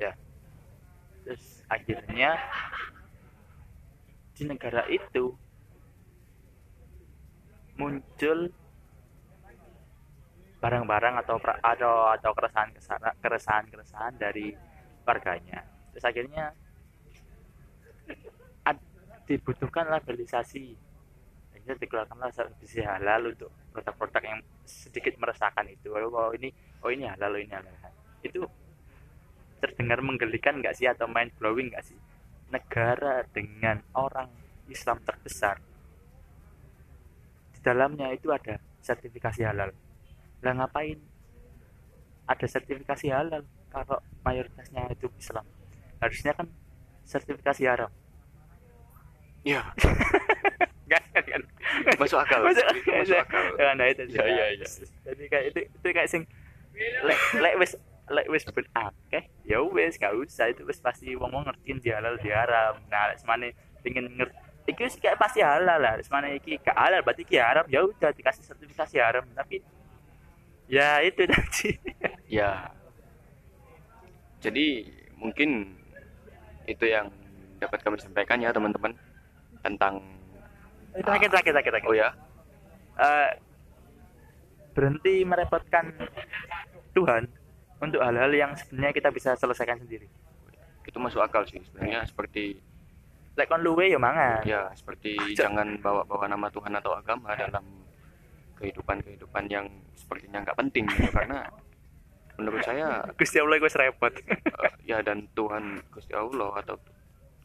Terus akhirnya di negara itu muncul barang-barang atau atau atau keresahan keresahan keresahan dari warganya. Terus akhirnya dibutuhkan labelisasi akhirnya dikeluarkanlah sertifikasi halal untuk produk-produk yang sedikit meresahkan itu. Oh oh, ini oh ini halal oh ini halal. Itu terdengar menggelikan nggak sih? Atau mind blowing nggak sih? Negara dengan orang Islam terbesar dalamnya itu ada sertifikasi halal. Lah ngapain ada sertifikasi halal kalau mayoritasnya itu Islam? Harusnya kan sertifikasi haram. Ya kan kan? Masuk akal. Masuk masuk akal. Ya, nah itu Iya, iya, iya. jadi kayak itu itu kayak sing lek lek wis lek wis ben akeh ya wis gak usah. Itu wis pasti wong wong ngertiin di halal di haram. Nah lek semane pengen ngerti iki kayak pasti halal lah. Semane iki gak halal berarti iki haram. Ya udah dikasih sertifikasi haram. Tapi ya itu tadi. Ya. Jadi mungkin itu yang dapat kami sampaikan ya teman-teman tentang terakhir terakhir terakhir terakhir. oh ya? Eh, berhenti merepotkan Tuhan untuk hal-hal yang sebenarnya kita bisa selesaikan sendiri. Itu masuk akal sih sebenarnya seperti lek kon luwe ya mangan ya seperti Ah, jangan bawa-bawa nama Tuhan atau agama dalam kehidupan-kehidupan yang sepertinya nggak penting gitu. karena menurut saya Gusti Allah gue repot eh, ya dan Tuhan Gusti Allah atau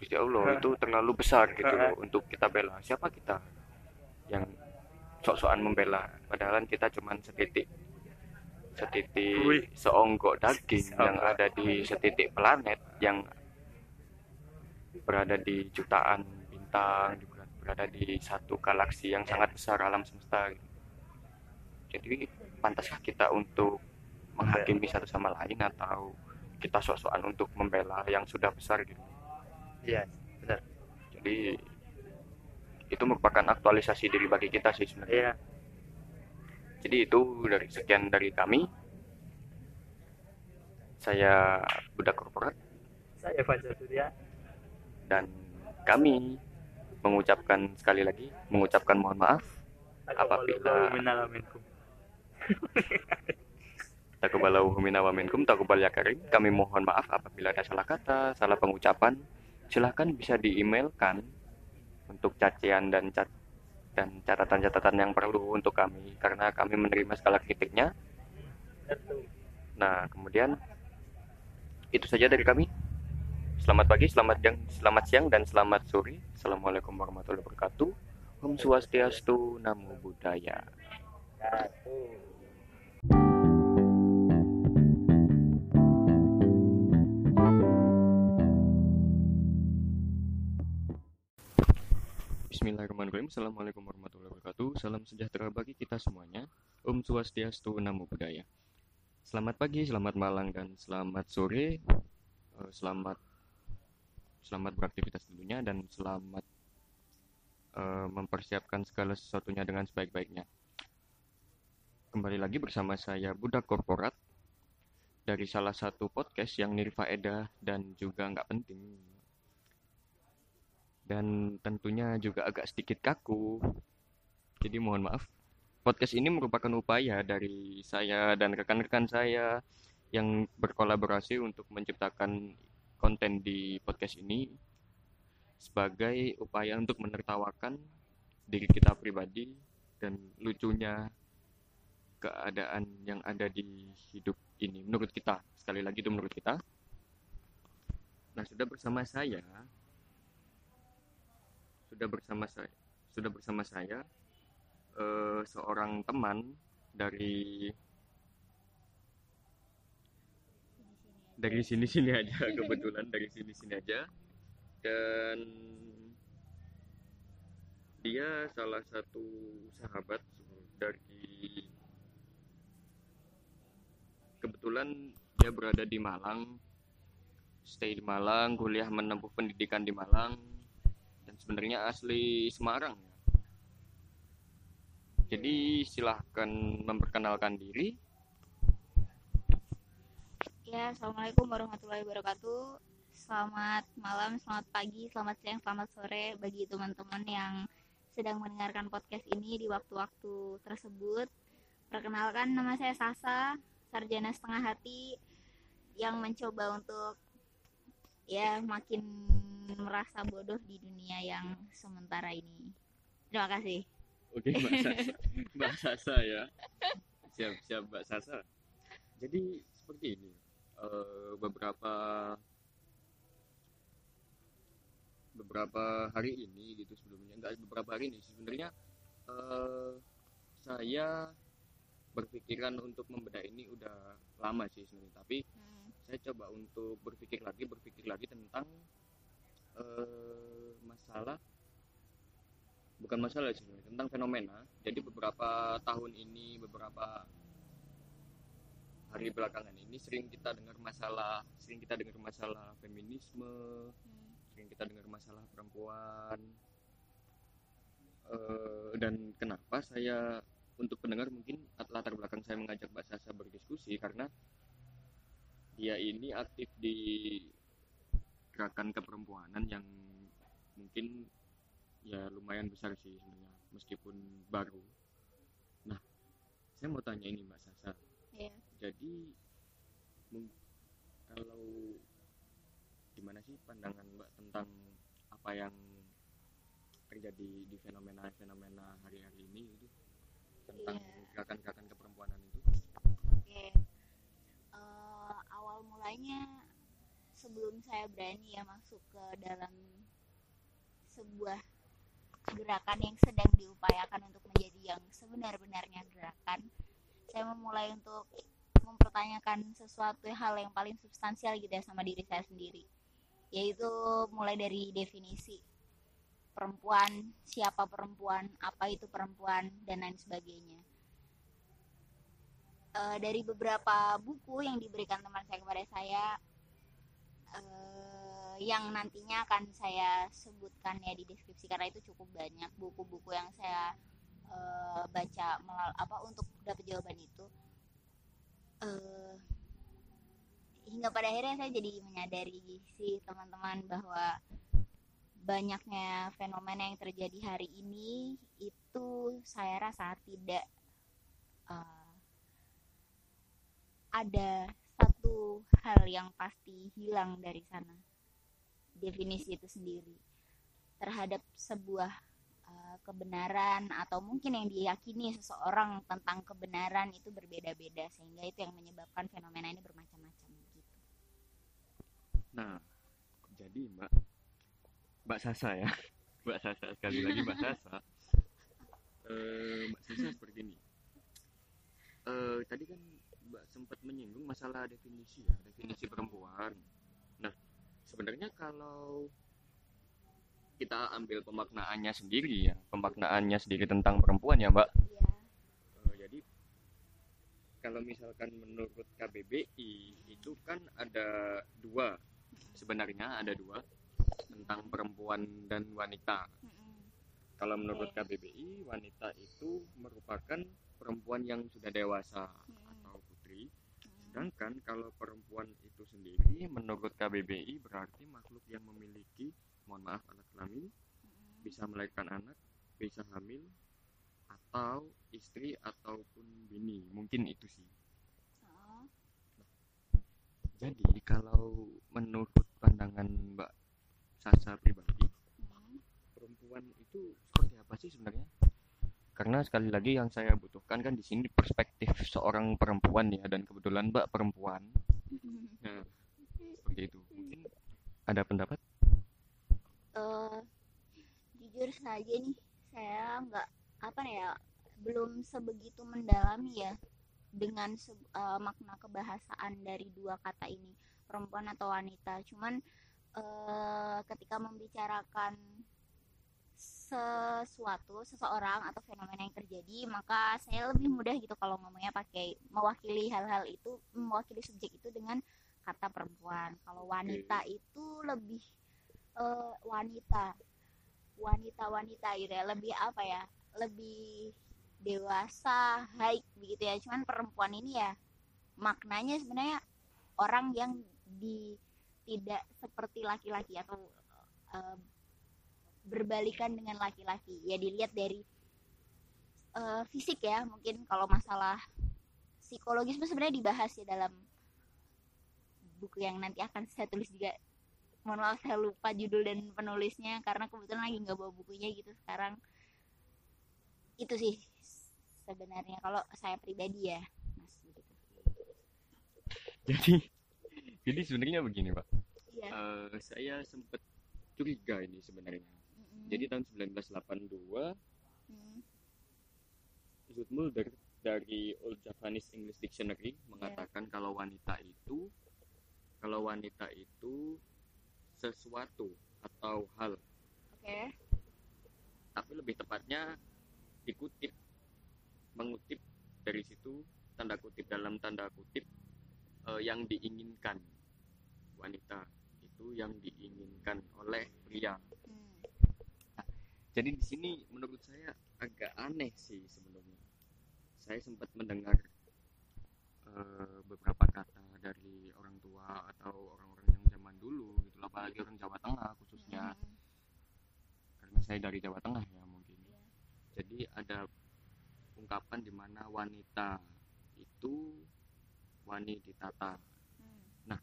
Gusti Allah itu terlalu besar gitu loh untuk kita bela. Siapa kita yang sok-sokan membela? Padahal kita cuman setitik setitik seonggok daging yang ada di setitik planet yang berada di jutaan bintang berada di satu galaksi yang sangat besar alam semesta gitu. jadi pantaskah kita untuk menghakimi satu sama lain atau kita sok-sokan untuk membela yang sudah besar gitu? Iya benar. Jadi itu merupakan aktualisasi diri bagi kita sih sebenarnya. Iya. Jadi itu dari sekian dari kami. Saya budak korporat. Saya Fajar Surya dan kami mengucapkan sekali lagi mengucapkan mohon maaf Apabila- minkum wa takubal ya. Kami mohon maaf apabila ada salah kata, salah pengucapan. Silahkan bisa di-emailkan untuk cacian dan cat dan catatan-catatan yang perlu untuk kami karena kami menerima segala kritiknya. Nah, kemudian itu saja dari kami. Selamat pagi, selamat siang, selamat siang dan selamat sore. Assalamualaikum warahmatullahi wabarakatuh. Om Swastiastu, Namo Buddhaya. Bismillahirrahmanirrahim. Assalamualaikum warahmatullahi wabarakatuh. Salam sejahtera bagi kita semuanya. Om Swastiastu, Namo Buddhaya. Selamat pagi, selamat malam, dan selamat sore. Eh, Selamat selamat beraktivitas tentunya dan selamat eh, mempersiapkan segala sesuatunya dengan sebaik-baiknya. Kembali lagi bersama saya Budak Korporat dari salah satu podcast yang nirfaedah dan juga nggak penting dan tentunya juga agak sedikit kaku. Jadi mohon maaf. Podcast ini merupakan upaya dari saya dan rekan-rekan saya yang berkolaborasi untuk menciptakan konten di podcast ini sebagai upaya untuk menertawakan diri kita pribadi dan lucunya keadaan yang ada di hidup ini menurut kita. Sekali lagi itu menurut kita. Nah, sudah bersama saya sudah bersama saya sudah bersama saya eh, seorang teman dari dari sini-sini aja kebetulan dari sini-sini aja dan dia salah satu sahabat dari kebetulan dia berada di Malang stay di Malang kuliah menempuh pendidikan di Malang dan sebenarnya asli Semarang. Jadi silahkan memperkenalkan diri. Ya, Assalamualaikum warahmatullahi wabarakatuh. Selamat malam, selamat pagi, selamat siang, selamat sore bagi teman-teman yang sedang mendengarkan podcast ini di waktu-waktu tersebut. Perkenalkan, nama saya Sasa, sarjana setengah hati yang mencoba untuk ya makin merasa bodoh di dunia yang sementara ini. Terima kasih. Oke, Mbak Sasa. Mbak Sasa ya. Siap, siap Mbak Sasa. Jadi seperti ini. Eh, beberapa beberapa hari ini gitu sebelumnya. Enggak beberapa hari ini. Sebenarnya eh, saya berpikiran untuk membedah ini udah lama sih sebenarnya. Tapi Hmm. saya coba untuk berpikir lagi berpikir lagi tentang eh, masalah bukan masalah sih sebenarnya tentang fenomena. Jadi beberapa tahun ini beberapa hari belakangan ini sering kita dengar masalah sering kita dengar masalah feminisme Hmm. sering kita dengar masalah perempuan Eh, dan kenapa saya untuk pendengar mungkin latar belakang saya mengajak Mbak Sasa berdiskusi karena dia ini aktif di gerakan keperempuanan yang mungkin ya lumayan besar sih sebenarnya meskipun baru. Nah, saya mau tanya ini Mbak Sasa. Iya. Jadi kalau gimana sih pandangan Mbak tentang apa yang terjadi di fenomena-fenomena hari-hari ini itu tentang Iya. gerakan-gerakan keperempuanan itu? Oke. Eh, awal mulanya sebelum saya berani ya masuk ke dalam sebuah gerakan yang sedang diupayakan untuk menjadi yang sebenar-benarnya gerakan, saya memulai untuk mempertanyakan sesuatu hal yang paling substansial gitu ya sama diri saya sendiri, yaitu mulai dari definisi perempuan, siapa perempuan, apa itu perempuan, dan lain sebagainya. Eh, dari beberapa buku yang diberikan teman saya kepada saya eh, yang nantinya akan saya sebutkan ya di deskripsi karena itu cukup banyak buku-buku yang saya eh, baca melal apa untuk dapat jawaban itu Eh, hingga pada akhirnya saya jadi menyadari sih teman-teman bahwa banyaknya fenomena yang terjadi hari ini itu saya rasa tidak eh, ada satu hal yang pasti hilang dari sana. Definisi itu sendiri terhadap sebuah uh, kebenaran atau mungkin yang diyakini seseorang tentang kebenaran itu berbeda-beda sehingga itu yang menyebabkan fenomena ini bermacam-macam gitu. Nah, jadi Mbak Mbak Sasa ya, Mbak Sasa sekali lagi Mbak Sasa. Eh, Mbak Sasa seperti ini. Eh, tadi kan Mbak sempat menyinggung masalah definisi ya, definisi perempuan. Nah, sebenarnya kalau kita ambil pemaknaannya sendiri ya, pemaknaannya sendiri tentang perempuan ya Mbak. Iya. Eh, jadi kalau misalkan menurut KBBI itu kan ada dua sebenarnya ada dua tentang perempuan dan wanita. Kalau menurut. KBBI wanita itu merupakan perempuan yang sudah dewasa atau putri. Sedangkan kalau perempuan itu sendiri menurut KBBI berarti makhluk yang memiliki mohon maaf alat kelamin Mm-mm. bisa melahirkan anak, bisa hamil, atau istri ataupun bini. Mungkin itu sih. Oh, Jadi kalau menurut pandangan Mbak Sasa pribadi, perempuan itu seperti apa sih sebenarnya? Karena sekali lagi yang saya butuhkan kan di sini perspektif seorang perempuan ya dan kebetulan Mbak perempuan. Nah, seperti itu. Mungkin ada pendapat? Eh, jujur saja nih saya nggak apa ya belum sebegitu mendalami ya dengan se- eh, makna kebahasaan dari dua kata ini perempuan atau wanita. Cuman eh, ketika membicarakan sesuatu seseorang atau fenomena yang terjadi maka saya lebih mudah gitu kalau ngomongnya pakai mewakili hal-hal itu mewakili subjek itu dengan kata perempuan. Kalau wanita itu lebih eh, wanita. Wanita-wanita gitu ya. Lebih apa ya? Lebih dewasa high begitu ya. Cuman perempuan ini ya maknanya sebenarnya orang yang di tidak seperti laki-laki atau eh, berbalikan dengan laki-laki. Ya dilihat dari eh, fisik ya. Mungkin kalau masalah psikologis sebenarnya dibahas ya dalam buku yang nanti akan saya tulis juga mohon maaf saya lupa judul dan penulisnya karena kebetulan lagi nggak bawa bukunya gitu sekarang itu sih sebenarnya kalau saya pribadi ya mas gitu Jadi jadi sebenarnya begini, Pak. iya Eh, saya sempat curiga ini sebenarnya. Mm-mm. Jadi tahun 1982 Mm. Zoot Mulder dari Old Japanese English Dictionary mengatakan kalau wanita itu kalau wanita itu sesuatu atau hal Oke. tapi lebih tepatnya dikutip mengutip dari situ tanda kutip dalam tanda kutip eh, yang diinginkan wanita itu yang diinginkan oleh pria Hmm. jadi di sini menurut saya agak aneh sih sebenarnya saya sempat mendengar eh, beberapa kata dari orang tua atau orang-orang dulu gitu apalagi orang Jawa Tengah khususnya Hmm. karena saya dari Jawa Tengah ya mungkin Iya. jadi ada ungkapan di mana wanita itu wani ditata Hmm.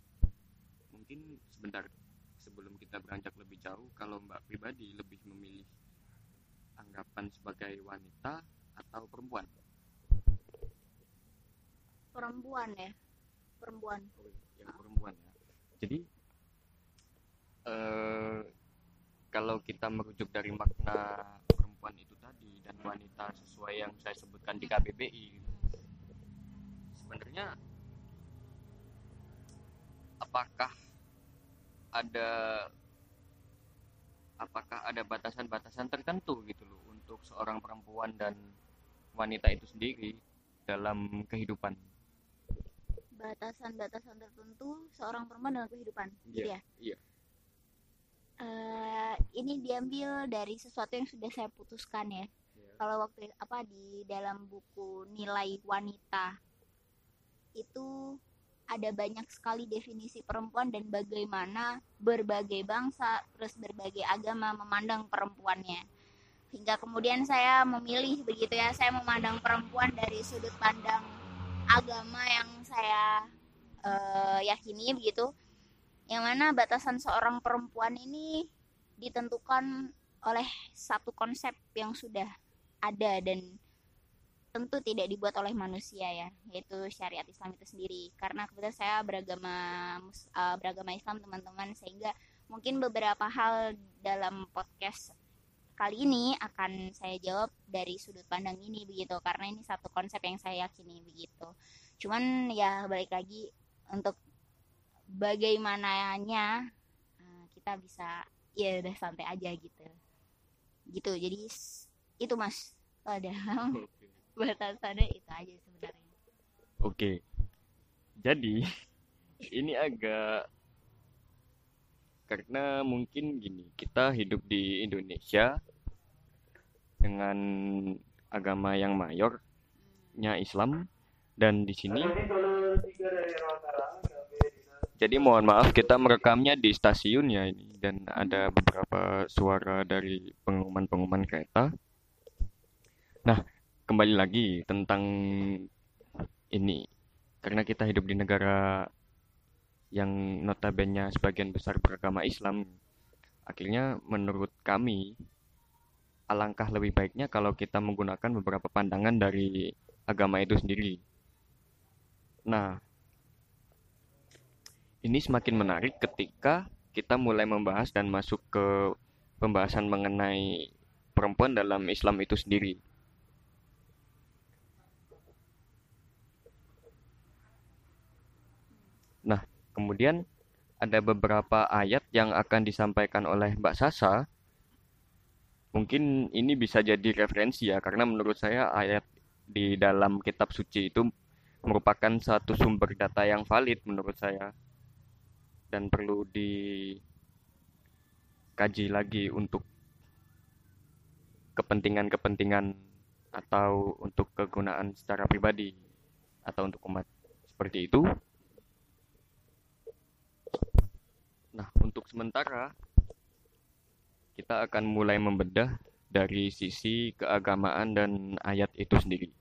mungkin sebentar sebelum kita beranjak lebih jauh kalau Mbak pribadi lebih memilih anggapan sebagai wanita atau perempuan Perempuan ya. Perempuan. yang perempuan ya jadi eh, kalau kita merujuk dari makna perempuan itu tadi dan wanita sesuai yang saya sebutkan di KBBI gitu. sebenarnya apakah ada apakah ada batasan-batasan tertentu gitu loh untuk seorang perempuan dan wanita itu sendiri dalam kehidupan Batasan-batasan tertentu seorang perempuan dalam kehidupan. Gitu ya. iya Eh, ini diambil dari sesuatu yang sudah saya putuskan ya. Kalau waktu apa di dalam buku nilai wanita itu ada banyak sekali definisi perempuan dan bagaimana berbagai bangsa terus berbagai agama memandang perempuannya. Hingga kemudian saya memilih begitu ya, saya memandang perempuan dari sudut pandang agama yang saya eh, yakini begitu. Yang mana batasan seorang perempuan ini ditentukan oleh satu konsep yang sudah ada dan tentu tidak dibuat oleh manusia ya yaitu syariat Islam itu sendiri. Karena kebetulan saya beragama eh, beragama Islam teman-teman sehingga mungkin beberapa hal dalam podcast kali ini akan saya jawab dari sudut pandang ini begitu. Karena ini satu konsep yang saya yakini begitu. Cuman ya balik lagi untuk bagaimananya eh, kita bisa ya udah santai aja gitu gitu jadi itu mas ada batasannya itu aja sebenarnya Oke. Jadi ini agak karena mungkin gini, kita hidup di Indonesia dengan agama yang mayornya Islam dan di sini jadi mohon maaf kita merekamnya di stasiun ya ini dan ada beberapa suara dari pengumuman-pengumuman kereta. Nah, kembali lagi tentang ini karena kita hidup di negara yang notabene sebagian besar beragama Islam akhirnya menurut kami alangkah lebih baiknya kalau kita menggunakan beberapa pandangan dari agama itu sendiri nah ini semakin menarik ketika kita mulai membahas dan masuk ke pembahasan mengenai perempuan dalam Islam itu sendiri Kemudian ada beberapa ayat yang akan disampaikan oleh Mbak Sasa. Mungkin ini bisa jadi referensi ya, karena menurut saya ayat di dalam kitab suci itu merupakan satu sumber data yang valid menurut saya dan perlu dikaji lagi untuk kepentingan-kepentingan atau untuk kegunaan secara pribadi atau untuk umat seperti itu. Nah, untuk sementara kita akan mulai membedah dari sisi keagamaan dan ayat itu sendiri.